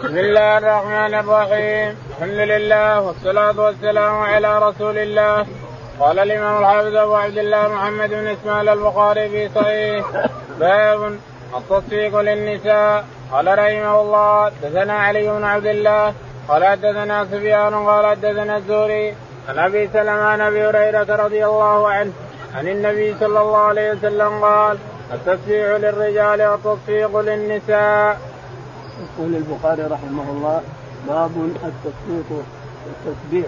بسم الله الرحمن الرحيم. الحمد لله والصلاة والسلام على رسول الله. قال الإمام الحافظ أبو عبد الله محمد بن إسماعيل البخاري في صحيح. باب التصفيق للنساء. قال رحمه الله دثنا علي بن عبد الله قال حدثنا سفيان قال حدثنا الزهري. عن أبي سلمة عن أبي هريرة رضي الله عنه عن النبي صلى الله عليه وسلم قال التصفيق للرجال والتصفيق للنساء. يقول البخاري رحمه الله باب التصفيق التسبيح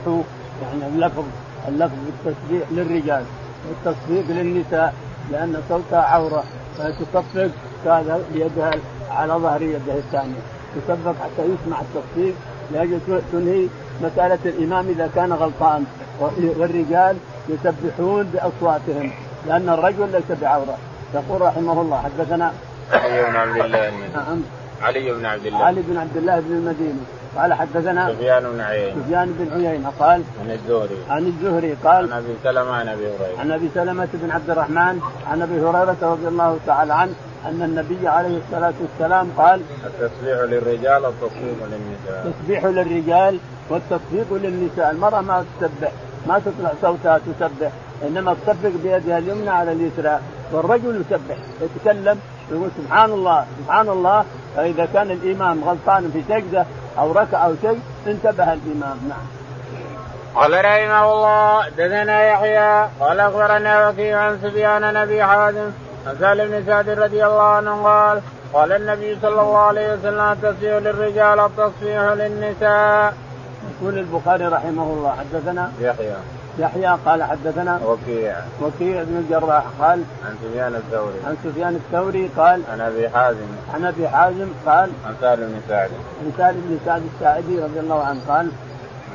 يعني اللفظ اللفظ بالتسبيح للرجال والتصفيق للنساء لأن صوتها عورة فتصفق كذا بيدها على ظهر يده الثانية. تصفق حتى يسمع التصفيق لاجل تنهي مسألة الإمام إذا كان غلطان. والرجال يسبحون بأصواتهم لأن الرجل ليس بعورة. يقول رحمه الله حدثنا بن عبد الله نعم. علي بن عبد الله. علي بن عبد الله بن المديني. قال حدثنا سفيان بن عيينة. سفيان بن عيينة قال عن الزهري. عن الزهري قال عن أبي سلمة عن أبي هريرة. عن أبي سلمة بن عبد الرحمن عن أبي هريرة رضي الله تعالى عنه أن النبي عليه الصلاة والسلام قال التسبيح للرجال والتصفيق للنساء. التسبيح للرجال والتصفيق للنساء. المرأة ما تسبح ما تطلع صوتها تسبح إنما تصفق بيدها اليمنى على اليسرى والرجل يسبح يتكلم يقول سبحان الله سبحان الله فإذا كان الامام غلطان في سجده أو ركع أو شيء انتبه الامام نعم. قال رحمه الله دثنا يحيى قال أخبرنا وكيع عن سفيان نبي حازم عن سالم بن سعد رضي الله عنه قال قال النبي صلى الله عليه وسلم التصفيح للرجال التصفيح للنساء. يقول البخاري رحمه الله حدثنا يحيى يحيى قال حدثنا وكيع. وكيع بن الجراح قال عن سفيان الثوري. عن سفيان الثوري قال عن أبي حازم. عن أبي حازم قال عن سالم بن سعد. عن سالم بن سعد الساعدي رضي الله عنه قال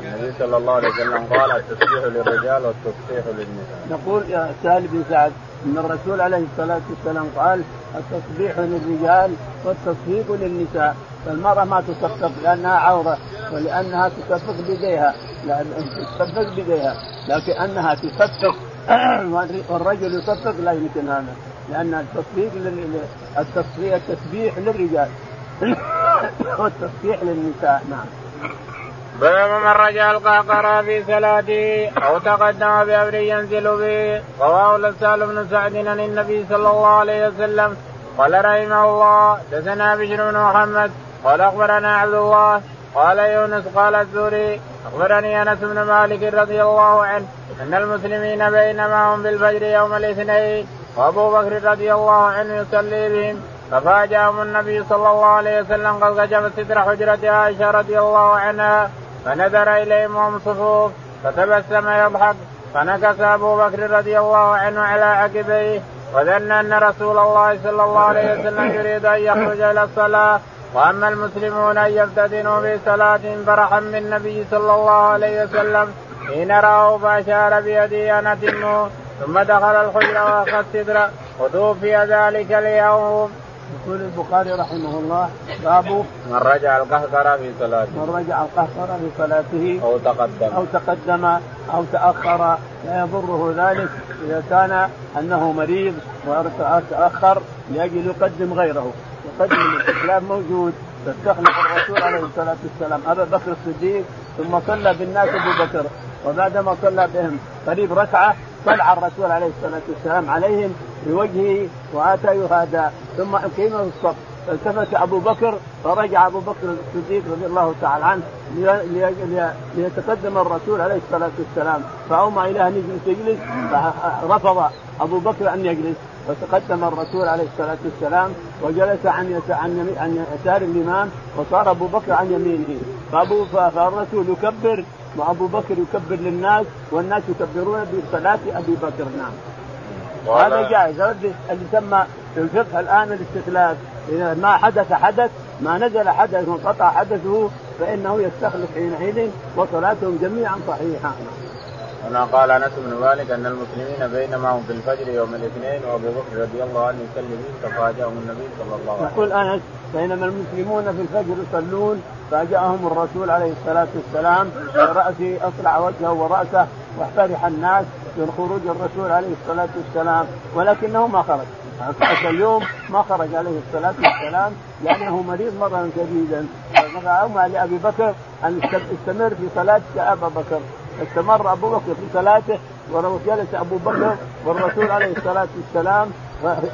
النبي صلى الله عليه وسلم قال التسبيح للرجال والتصفيح للنساء. يقول يا سالم بن سعد إن الرسول عليه الصلاة والسلام قال التصبيح للرجال والتصفيق للنساء. فالمرأة ما تصفق لأنها عورة. ولأنها تصفق بيديها تصفق بيديها لكن أنها تصفق والرجل يصفق لا يمكن هذا. لأن التصفيق التصفيق التسبيح للرجال. والتصفيح للنساء نعم. باب من رجع القهقرى في صلاته أو تقدم بأمر ينزل به. رواه الاسال بن سعد عن النبي صلى الله عليه وسلم. قال رحمه الله دثنا بشر بن محمد. قال أخبرنا عبد الله. قال يونس قال الزوري أخبرني أنس بن مالك رضي الله عنه أن المسلمين بينما هم بالفجر يوم الاثنين وأبو بكر رضي الله عنه يصلي بهم ففاجأهم النبي صلى الله عليه وسلم قد كشف ستر حجرة عائشة رضي الله عنها فنظر إليهم وهم صفوف فتبسم يضحك فنكس أبو بكر رضي الله عنه على عقبيه وظن أن رسول الله صلى الله عليه وسلم يريد أن يخرج إلى الصلاة. وأما المسلمون أن يفتتنوا في صلاتهم فرحا بالنبي صلى الله عليه وسلم حين راه فأشار بيده أن اتموا ثم دخل الحجره وأخذ السدر وتوفي ذلك اليوم. يقول البخاري رحمه الله باب من رجع القهقرة في صلاته. من رجع القهقرة في صلاته أو تقدم. أو تقدم أو تأخر لا يضره ذلك إذا كان أنه مريض وتأخر لأجل يقدم غيره. يقدم الاستسلام موجود فاستخلف الرسول عليه الصلاة والسلام أبا بكر الصديق ثم صلى بالناس أبو بكر وبعدما صلى بهم قريب ركعة طلع الرسول عليه الصلاة والسلام عليهم بوجهه وآتى يهادى ثم اقيم الصف. فالتفت أبو بكر فرجع أبو بكر الصديق رضي الله تعالى عنه ليتقدم الرسول عليه الصلاة والسلام. فأومى إلى أن يجلس يجلس فرفض أبو بكر أن يجلس. فتقدم الرسول عليه الصلاة والسلام وجلس عن عن عن يسار الإمام وصار أبو بكر عن يمينه. فابو فالرسول يكبر وأبو بكر يكبر للناس والناس يكبرون بصلاة أبي بكر نعم. وهذا جائز. اللي يسمى في الفقه الآن الاستخلاف إذا ما حدث حدث ما نزل حدث وانقطع حدثه فإنه يستخلف حينئذ وصلاتهم جميعا صحيحة. هنا قال أنس بن مالك أن المسلمين بينما هم في الفجر يوم الاثنين وأبو بكر رضي الله عنه يصلي بهم ففاجأهم النبي صلى الله عليه وسلم. يقول أنس بينما المسلمون في الفجر يصلون فاجأهم الرسول عليه الصلاة والسلام براسه أصلع وجهه ورأسه واحترح الناس من خروج الرسول عليه الصلاة والسلام ولكنه ما خرج. اليوم ما خرج عليه الصلاة والسلام لأنه مريض مرضا شديدا فأومى لأبي بكر أن استمر في صلاتك ابا بكر. استمر أبو بكر في صلاته وجلس أبو بكر والرسول عليه الصلاة والسلام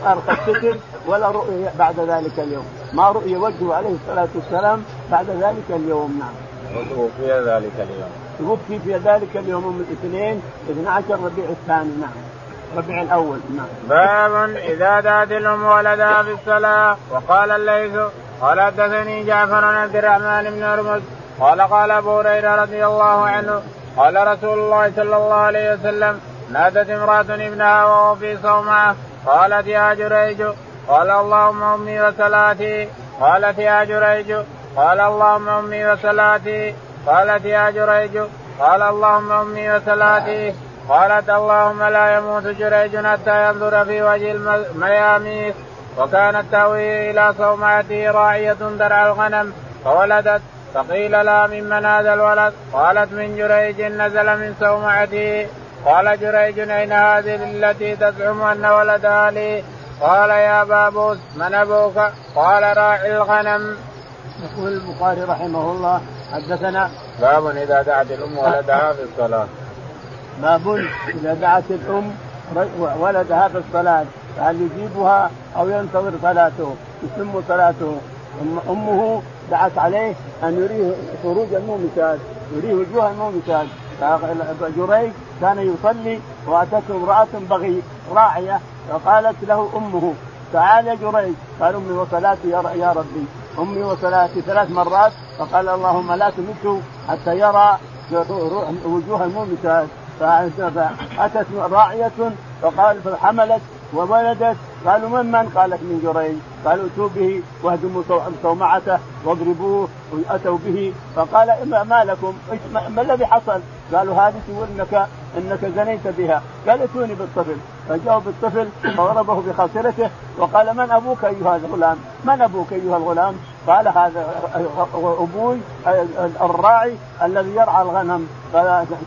ارقى الستر ولا رؤي بعد ذلك اليوم. ما رؤي وجهه عليه الصلاة والسلام بعد ذلك اليوم نعم. وتوفي ذلك اليوم. توفي في ذلك اليوم من الاثنين 12 ربيع الثاني نعم. ربيع الأول نعم. باب إذا دعت الام ولدها في الصلاة وقال الليث قال حدثني جعفر بن عبد الرحمن بن هرمز قال قال أبو هريرة رضي الله عنه قال رسول الله صلى الله عليه وسلم نادت امرأة ابنها وهو في صومعة. قالت يا جريج قال اللهم أمي وصلاتي. قالت يا جريج قال اللهم أمي وصلاتي. قالت يا جريج قال اللهم أمي وصلاتي. قالت اللهم لا يموت جريج حتى ينظر في وجه المياميس وكانت تهوي إلى صومعته راعية ترعى الغنم. فولدت فقيل لها ممن هذا الولد؟ قالت من جريج نزل من صومعته قال جريج أين هذه التي تزعم أن ولدها لي قال يا بابوس من أبوك؟ قال راعي الغنم. يقول البخاري رحمه الله حدثنا باب إذا دعت الأم ولدها في الصلاة. باب إذا دعت الأم ولدها في الصلاة فهل يجيبها أو ينتظر صلاته؟ يتم صلاته. أمه دعت عليه أن يريه خروج المومسات يريه وجوه المومسات. جريج كان يصلي وأتته امرأة بغي راعية فقالت له أمه تعال يا جريج. قال أمي وصلاتي يا ربي. أمي وصلاتي ثلاث مرات فقال اللهم لا تمته حتى يرى وجوه المومسات. فأتت راعية فقال فحملت وولدت قالوا من من؟ قالت من جريج قالوا اتوا به واهدموا صومعته واضربوه واتوا به فقال ما لكم ما الذي حصل؟ قالوا هذه تقول انك إنك زنيت بها. قال اتوني بالطفل. فجاءوا بالطفل فضربه بخاصرته وقال من أبوك أيها الغلام؟ من أبوك أيها الغلام؟ قال هذا أبوي الراعي الذي يرعى الغنم.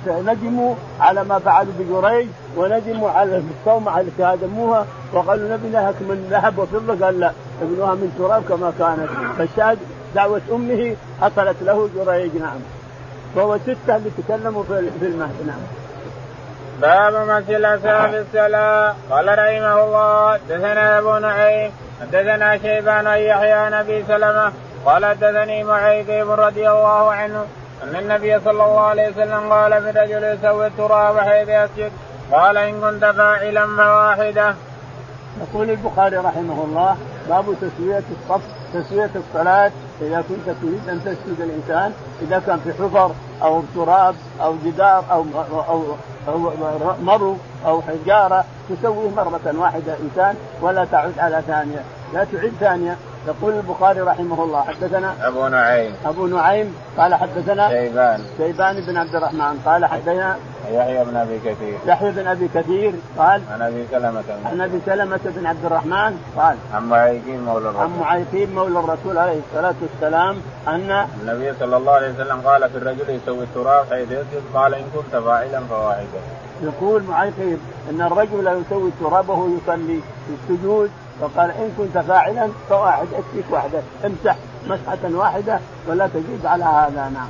فندموا على ما فعلوا بجريج وندموا على الصومعه التي هدموها وقالوا نبي لك من ذهب وفضة؟ قال لا. ابنها من تراب كما كانت. فالشاهد دعوة أمه حصلت له جريج. نعم. وهو ستة اللي تكلموا في المهد نعم باب مسجد في الصلاة قال رحمه الله دثنا أبو نعيم حدثنا شيبان ان يحيى نبي سلمة قال حدثني معيقيب رضي الله عنه أن النبي صلى الله عليه وسلم قال في الرجل يسوي التراب حيث يسجد قال إن كنت فاعلا فواحدة. يقول البخاري رحمه الله باب تسوية الصف تسوية الصلاة إذا كنت تريد أن تسجد الإنسان إذا كان في حفر أو تراب أو جدار أو أو أو مرو أو حجارة تسويه مرة واحدة إنسان ولا تعد على ثانية، لا تعد ثانية. يقول البخاري رحمه الله حدثنا أبو نعيم. أبو نعيم قال حدثنا شيبان. شيبان بن عبد الرحمن قال حدثنا يحيى بن أبي كثير. يحيى بن أبي كثير قال عن أبي سلمة. عن أبي سلمة بن عبد الرحمن قال عن معيقين مولى الرسول. عن معيقين مولى الرسول عليه الصلاة والسلام أن النبي صلى الله عليه وسلم قال في الرجل يسوي التراب حيث يسجد قال إن كنت فاعلا فواحدا. يقول معيقين أن الرجل يسوي التراب وهو يصلي في السجود فقال إن كنت فاعلا فواحد اكفيك واحدة امسح مسحة واحدة ولا تزيد على هذا نعم.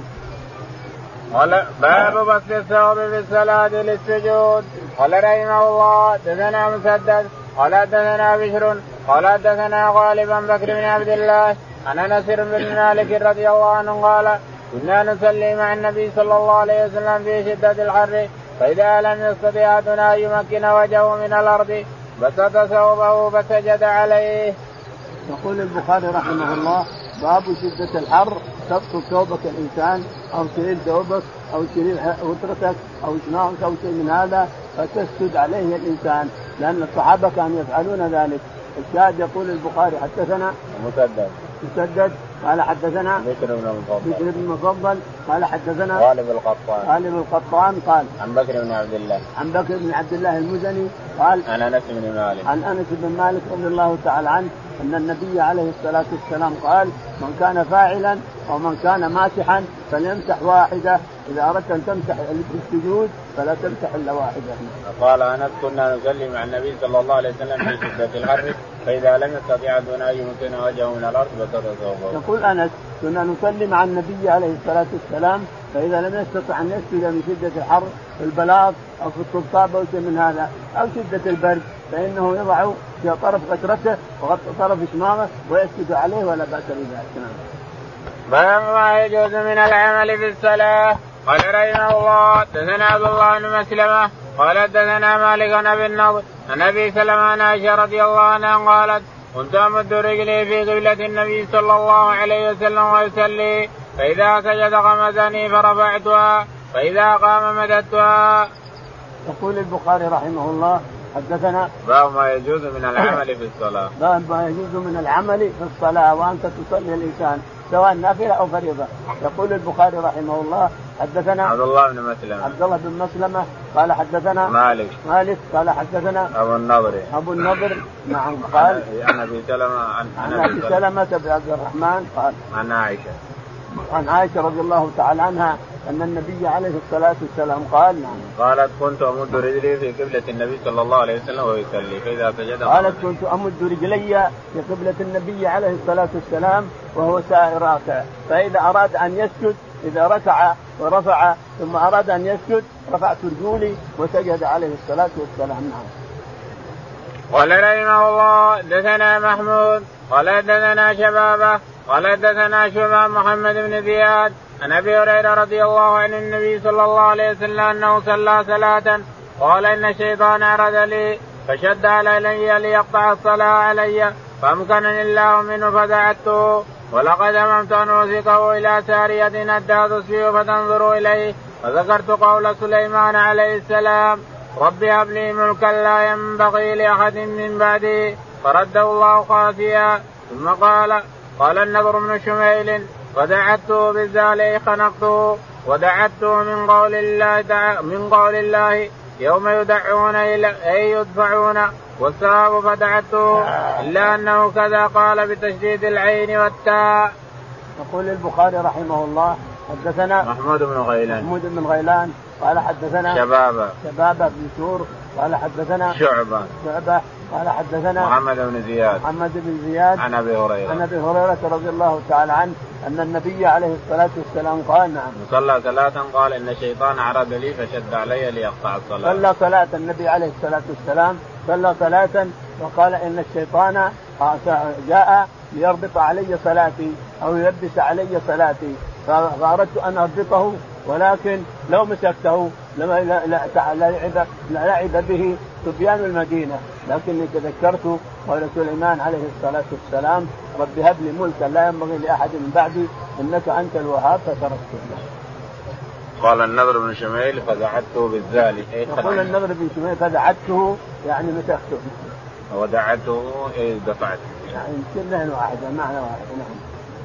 قال باب بسط الثوب في الصلاة للسجود. قال رحمه الله دثنا مسدد. قال دثنا بشر. قال دثنا غالبا بكر بن عبد الله عن نصر بن مالك رضي الله عنه قال كنا نصلي مع النبي صلى الله عليه وسلم في شدة الحر فإذا لم يستطع أحدنا أن يمكن وجهه من الأرض بسط ثوبه فسجد عليه. يقول البخاري رحمه الله باب شدة الحر تبسط ثوبك الإنسان أو تريد ثوبك أو تريد وترتك أو شناعك أو شيء من هذا فتسجد عليه الإنسان لأن الصحابة كانوا يفعلون ذلك. الشاهد يقول البخاري حدثنا مسدد. مسدد قال حدثنا بشر بن المفضل. بشر بن المفضل قال حدثنا غالب القطان. غالب القطان قال عن بكر بن عبد الله. عن بكر بن عبد الله المزني قال عن أنس بن مالك. عن أنس بن مالك رضي الله تعالى عنه أن النبي عليه الصلاة والسلام قال من كان فاعلا أو من كان ماسحا فليمسح واحدة إذا أردت أن تمسح السجود فلا تمسح إلا واحدة. قال أنس كنا نصلي مع النبي صلى الله عليه وسلم في شده الحر فإذا لم يستطيع دون أن يمكن وجهه من الأرض بسط ثوبه. يقول أنس كنا نصلي مع النبي عليه الصلاة والسلام فإذا لم يستطع أن يسجد من شدة الحر في البلاط أو في الطبطاب أو شيء من هذا أو شدة البرد فإنه يضع في طرف قطرته وطرف شماغه ويسجد عليه ولا بأس بذلك نعم. باب ما يجوز من العمل في الصلاة قال رحمه الله دثنا عبد الله بن مسلمة قال دثنا مالك بن أبي النضر عن أبي سلمة عن عائشة رضي الله عنها قالت كنت أمد رجلي في قبلة النبي صلى الله عليه وسلم ويصلي فإذا سجد غمزني فرفعتها فإذا قام مددتها. يقول البخاري رحمه الله حدثنا باب ما يجوز من العمل في الصلاة. باب ما يجوز من العمل في الصلاة وأنت تصلي الإنسان سواء نافلة أو فريضة يقول البخاري رحمه الله حدثنا عبد الله بن مسلمة. عبد الله بن مسلمة قال حدثنا مالك. مالك قال حدثنا أبو النضر. أبو النضر. نعم قال عن أبي سلمة عن عن أبي سلمة. بن عبد الرحمن قال عن عائشة. عن عائشة رضي الله تعالى عنها أن النبي عليه الصلاة والسلام قال نعم. قالت كنت أمد رجلي في قبلة النبي صلى الله عليه وسلم ويصلي فإذا سجد قالت كنت أمد رجلي في قبلة النبي عليه الصلاة والسلام وهو سائر راكع فإذا أراد أن يسجد إذا ركع ورفع ثم أراد أن يسجد رفعت رجولي وسجد عليه الصلاة والسلام نعم. قال رحمه الله دثنا محمود قال دثنا شبابة قال دثنا شباب محمد بن زياد عن أبي هريرة رضي الله عن النبي صلى الله عليه وسلم أنه صلى صلاة قال إن الشيطان عرض لي فشد علي ليقطع الصلاة علي فامكنني الله منه فدعته ولقد هممت ان اوثقه إلى ساريه ادى تصفيه فتنظر اليه فذكرت قول سليمان عليه السلام رب هب لي ملكا لا ينبغي لاحد من بعدي فرده الله خافيا ثم قال قال النضر بن شميل ودعته بالزال خنقته ودعته من قول الله من قول الله يوم يدعون إلى اي يدفعون والصواب فدعته الا انه كذا قال بتشديد العين والتاء. يقول البخاري رحمه الله حدثنا محمود بن غيلان. محمود بن غيلان قال حدثنا شبابة. شبابة بن سور قال حدثنا شعبة. شعبة قال حدثنا محمد بن زياد. محمد بن زياد عن أبي هريرة. عن أبي هريرة رضي الله تعالى عنه أن النبي عليه الصلاة والسلام قال نعم. صلى صلاة قال إن الشيطان عرض لي فشد علي ليقطع الصلاة. صلى صلاة النبي عليه الصلاة والسلام صلى صلاة وقال إن الشيطان جاء ليربط علي صلاتي أو يلبس علي صلاتي. فأردت أن أربطه ولكن لو مسكته لعب لعب به سبيان المدينة. لكني تذكرت قول سليمان عليه الصلاة والسلام رب هب لي ملكا لا ينبغي لأحد من بعدي إنك أنت الوهاب فتركته. قال النضر بن شميل فدعته بالذال. يقول النضر بن شميل فدعته يعني مسكته ودعته اي دفعته. يعني كلهن واحدة معنى واحد نعم.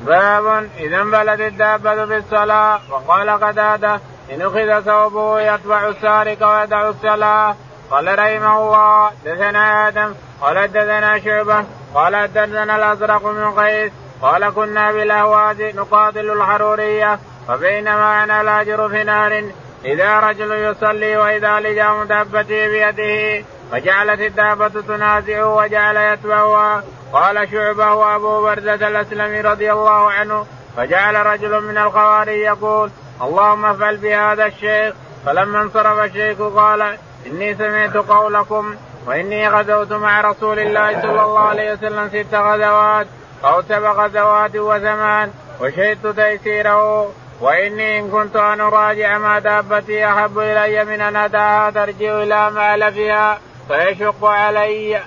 باب اذا انبلت الدابة بالصلاه وقال قتادة إن أخذ ثوبه يتبع السارق ويدع الصلاة. قال رحمه الله دثنا آدم قال دثنا شعبة قال دثنا الأزرق من قيس قال كنا بالاهواز نقاتل الحرورية فبينما أنا لاجر في نار إذا رجل يصلي وإذا لجام دابته بيده فجعلت الدابة تنازع وجعل يتبعها قال شعبة وأبو برزه الأسلمي رضي الله عنه فجعل رجل من الخوارج يقول اللهم افعل بهذا الشيخ فلما انصرف الشيخ قال إني سمعت قولكم وإني غزوت مع رسول الله صلى الله عليه وسلم ست غزوات أو سبع غزوات وثمان وشهدت تيسيره وإني إن كنت أن أراجع ما دابتي أحب إلي من أن اداها ترجع إلى مالفها فيشق علي.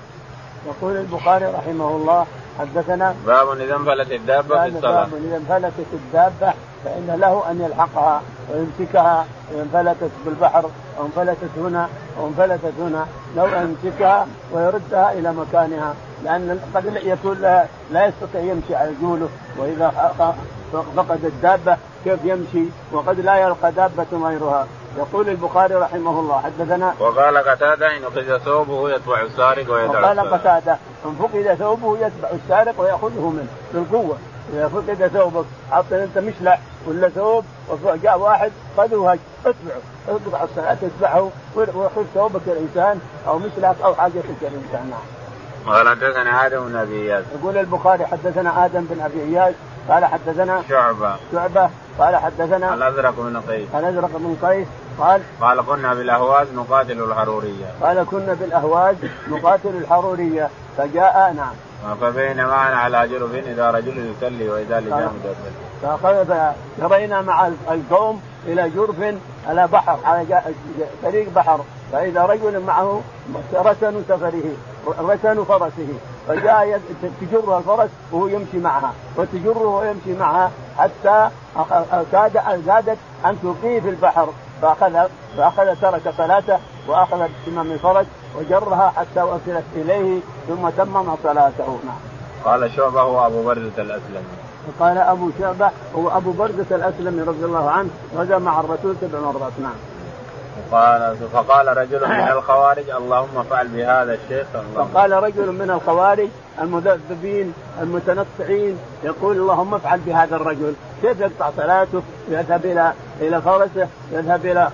يقول البخاري رحمه الله حدثنا باب إذا انفلت الدابة في الصلاة. باب إذا انفلتت الدابة فإن له أن يلحقها ويمسكها. ان انفلتت بالبحر أو انفلتت هنا أو انفلتت هنا لو يمسكها ويردها إلى مكانها لأن قد يكون لا, لا يستطيع يمشي على رجوله وإذا فقد الدابة كيف يمشي وقد لا يلقى دابة غيرها. يقول البخاري رحمه الله حدثنا وقال قتادة إن أخذ ثوبه يتبع السارق ويدع وقال قتادة إن فقد ثوبه يتبع السارق ويأخذه منه بالقوة. إذا فقد ثوبك حط أنت مشلع ولا ثوب وجاء واحد خذه اتبعه. اقطع الصلاة تتبعه وخذ ثوبك الإنسان أو مشلعك أو حاجتك الإنسان نعم. قال حدثنا آدم بن أبي إياس. يقول البخاري حدثنا آدم بن أبي إياس قال حدثنا شعبة. شعبة. قال حدثنا الأزرق بن قيس. الأزرق بن قيس. قال قال كنا بالأهواز نقاتل الحرورية. قال كنا بالأهواز نقاتل الحرورية. فجاء نعم. فبينما أنا على جرف إذا رجل يصلي وإذا لجام فجرينا مع القوم إلى جرف على بحر على طريق بحر. فإذا رجل معه رسن سفره رسن فرسه. فجاء تجر الفرس وهو يمشي معها وتجره وهو يمشي معها حتى كادت أن تلقيه في البحر فاخذ فأخذ ترك صلاته وأخذ بسمام الفرس وجرها حتى وصلت إليه ثم تمم صلاته نعم. قال شعبة هو أبو بردة الأسلمي. قال أبو شعبة هو أبو بردة الأسلمي رضي الله عنه غزا مع الرسول سبع مرات نعم. قال فقال رجل من الخوارج اللهم افعل بهذا الشيخ. اللهم فقال رجل من الخوارج المذبذبين المتنطعين يقول اللهم افعل بهذا الرجل. كيف يقطع صلاته؟ يذهب إلى إلى فرسه يذهب إلى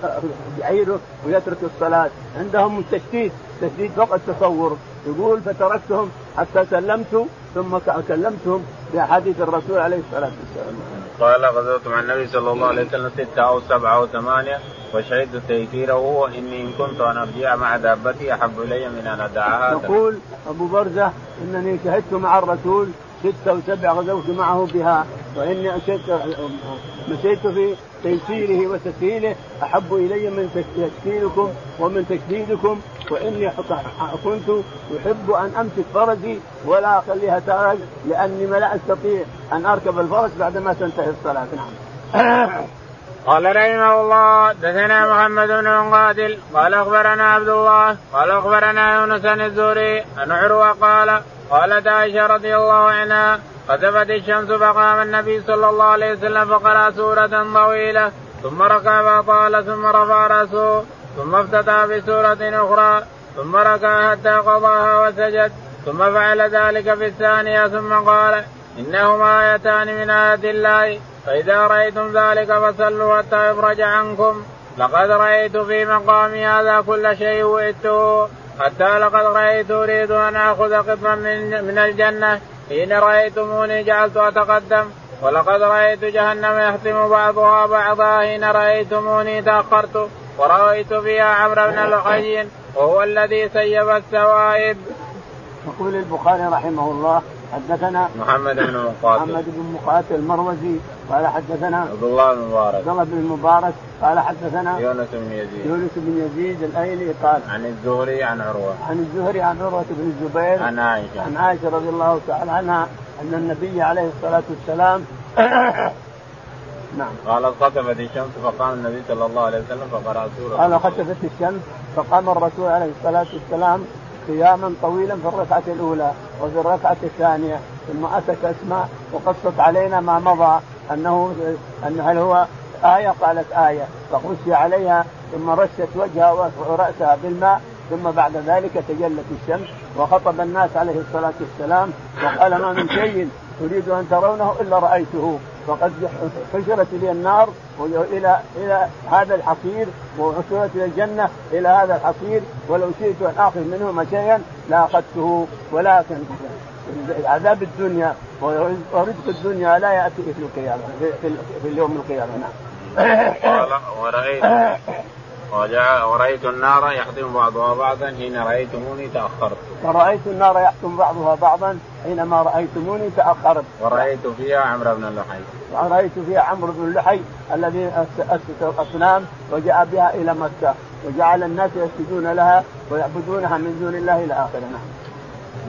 بعيره ويترك الصلاة. عندهم تشديد تشديد فوق التصور. يقول فتركتهم حتى سلمت ثم كلمتهم. باحاديث الرسول عليه الصلاة والسلام. قال غزوت مع النبي صلى الله عليه وسلم ستة أو سبعة أو ثمانية وشهدت تيسيره وإني إن كنت أن أرجع مع دابتي أحب إلي من أن أدعها يقول أبو برزة إنني شهدت مع الرسول ستة وسبع غزوت معه بها اشهدت مشيت في تيسيره وتسهيله أحب إلي من تشكيلكم ومن تشديدكم وإني كنت أحب أن أمسك فرسي ولا أخليها تارج لأني لا أستطيع أن أركب الفرس بعدما تنتهي الصلاة. نعم. قال رحمه الله دثنا محمد بن قاتل قال أخبرنا عبد الله قال أخبرنا يونس الزهري عن عروة قال قالت عائشة رضي الله عنها خسفت الشمس فقام النبي صلى الله عليه وسلم فقرأ سورة طويلة ثم ركع فطال ثم رفع رأسه. ثم افتتح بسوره أخرى ثم ركع حتى قضاها وسجد ثم فعل ذلك في الثانية ثم قال إنهما آيتان من آيات الله فإذا رأيتم ذلك فصلوا حتى يفرج عنكم. لقد رأيت في مقامي هذا كل شيء وئته حتى لقد رأيت أريد أن آخذ قطعا من, من الجنة. حين رأيتموني جعلت أتقدم ولقد رأيت جهنم يختم بعضها بعضا. حين رأيتموني تأخرت ورأيت فيها عمرو بن الحي وهو الذي سيب السوائب. يقول البخاري رحمه الله حدثنا محمد بن مقاتل. محمد بن مقاتل المروزي قال حدثنا عبد الله بن مبارك. عبد الله بن المبارك قال حدثنا يونس بن يزيد. يونس بن يزيد الأيلي قال عن الزهري عن عروة. عن الزهري عن عروة بن الزبير عن عائشة. عن عائشة رضي الله تعالى عنها أن النبي عليه الصلاة والسلام نعم. قال خسفت الشمس فقام النبي صلى الله عليه وسلم فقرأ سورة قال خسفت الشمس فقام الرسول عليه الصلاة والسلام قياما طويلا في الركعة الأولى وفي الركعة الثانية ثم أتت أسماء وقصت علينا ما مضى أنه أن هل هو آية؟ قالت آية. فغشي عليها ثم رشت وجهها ورأسها بالماء ثم بعد ذلك تجلت الشمس وخطب الناس عليه الصلاة والسلام وقال ما من شيء أريد أن ترونه إلا رأيته فقد حشرت لي النار إلى إلى هذا الحصير وحشرت إلى الجنة إلى هذا الحصير ولو شئت أن آخذ منهما شيئا لاخذته ولكن عذاب الدنيا ورزق الدنيا لا يأتي في القيامة في اليوم القيامة نعم. ورأيت ورأيت النار يحطم بعضها بعضا حين رأيتموني تأخرت. ورأيت النار يحطم بعضها بعضا حينما رأيتموني تأخرت. ورأيت فيها عمرو بن اللحي. ورأيت فيها عمرو بن اللحي الذي أسس الأصنام وجاء بها إلى مكة وجعل الناس يسجدون لها ويعبدونها من دون الله إلى آخره.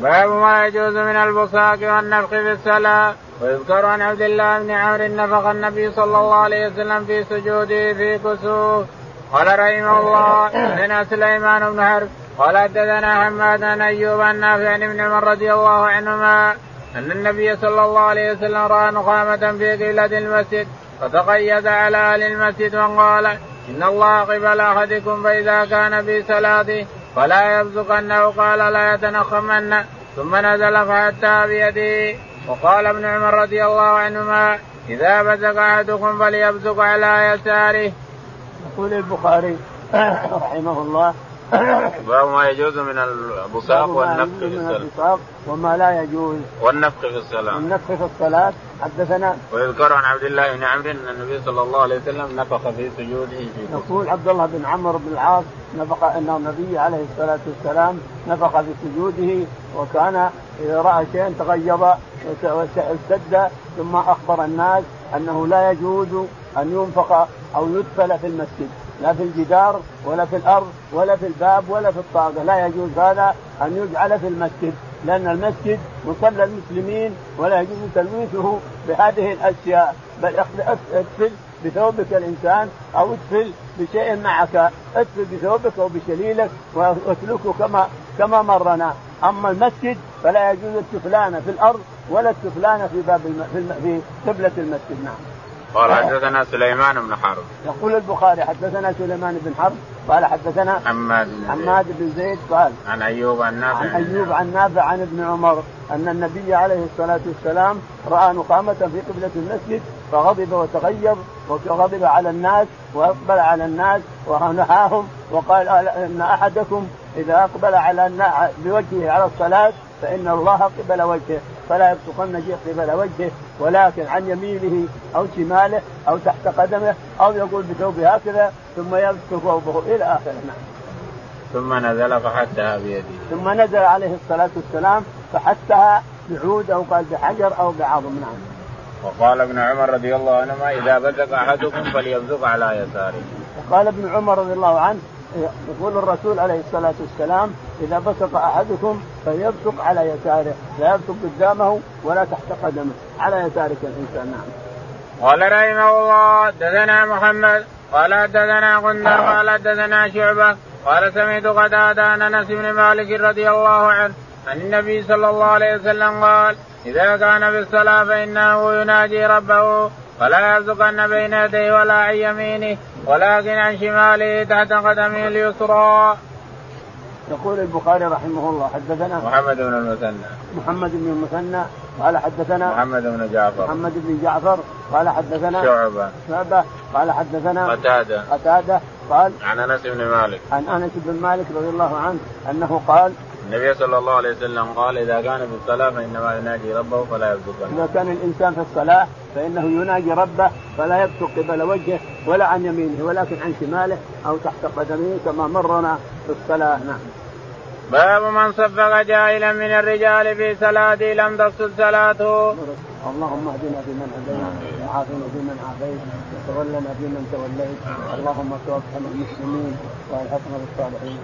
باب ما يجوز من البصاق والنفخ في الصلاة ويذكر عن عبد الله بن عمرو نفخ النبي صلى الله عليه وسلم في سجوده في كسوف قال رحمه الله حدثنا سليمان بن حرب قال حدثنا حماد بن أيوب عن نافع بن عمر رضي الله عنهما أن النبي صلى الله عليه وسلم رأى نخامه في قبلة المسجد فتقيد على أهل المسجد وقال إن الله قبل أحدكم فإذا كان في صلاته فلا يبزقنه قال لا يتنخمن ثم نزل فأتى بيده وقال ابن عمر رضي الله عنهما إذا بزق أحدكم فليبزق على يساره. يقول البخاري رحمه الله باب ما يجوز من البصاق والنفخ في الصلاة. وما لا يجوز. والنفخ في الصلاة. والنفخ في الصلاة. حدثنا ويذكر عن عبد الله بن عمرو أن النبي صلى الله عليه وسلم نفخ في سجوده في يقول عبد الله بن عمرو بن العاص نفخ أن النبي عليه الصلاة والسلام نفخ في سجوده وكان إذا رأى شيئا تغيظ واشتد ثم أخبر الناس أنه لا يجوز أن ينفخ أو يدفل في المسجد لا في الجدار ولا في الأرض ولا في الباب ولا في الطاقة لا يجوز هذا أن يجعل في المسجد لأن المسجد مصلى المسلمين ولا يجوز تلويثه بهذه الأشياء بل ادفل بثوبك الإنسان أو ادفل بشيء معك ادفل بثوبك أو بشليلك واسلكه كما كما مرنا أما المسجد فلا يجوز التفلان في الأرض ولا التفلان في باب الم... في قبلة المسجد نعم. قال حدثنا سليمان بن حرب. يقول البخاري حدثنا سليمان بن حرب قال حدثنا حماد بن حماد بن زيد قال عن أيوب عن نافع. عن أيوب عن نافع عن ابن عمر أن النبي عليه الصلاة والسلام رأى نقامة في قبلة المسجد فغضب وتغير وغضب على الناس وأقبل على الناس ونهاهم وقال إن أحدكم إذا أقبل على بوجهه على الصلاة فإن الله قبل وجهه. فلا يبصقن قبل وجهه ولكن عن يمينه أو شماله أو تحت قدمه أو يقول بثوبه هكذا ثم يبصق ثوبه إلى آخره نعم. ثم نزل فحتها بيده. ثم نزل عليه الصلاة والسلام فحتها بعود أو قال بحجر أو بعظم نعم. وقال ابن عمر رضي الله عنهما إذا بزق أحدكم فليبزق على يساره. وقال ابن عمر رضي الله عنه يقول الرسول عليه الصلاة والسلام إذا بصق أحدكم فليبصق على يساره لا يبصق قدامه ولا تحت قدمه. على يسارك الإنسان نعم. قال رحمه الله دثنا محمد قال دثنا قندر قال دثنا شعبة قال سمعت قتادة عن أنس بن مالك رضي الله عنه عن النبي صلى الله عليه وسلم قال إذا كان في الصلاة فإنه يناجي ربه فلا يرزقن بين يديه ولا عن يمينه ولكن عن شماله تحت قدمه اليسرى. يقول البخاري رحمه الله حدثنا محمد بن المثنى. محمد بن المثنى قال حدثنا محمد بن جعفر. محمد بن جعفر قال حدثنا شعبة. شعبة قال حدثنا قتادة. قتادة قال عن أنس بن مالك. عن أنس بن مالك رضي الله عنه أنه قال النبي صلى الله عليه وسلم قال إذا كان في الصلاة فإنما يناجي ربه فلا يبصق إذا كان الإنسان في الصلاة فإنه يناجي ربه فلا يبصق قبل وجهه ولا عن يمينه ولكن عن شماله أو تحت قدمه كما مرنا في الصلاة نعم. باب من صفق جاهلا من الرجال في صلاته لم تفسد صلاته. اللهم اهدنا فيمن هديت وعافنا فيمن عافيت وتولنا فيمن توليت اللهم توفنا المسلمين وألحقنا بالصالحين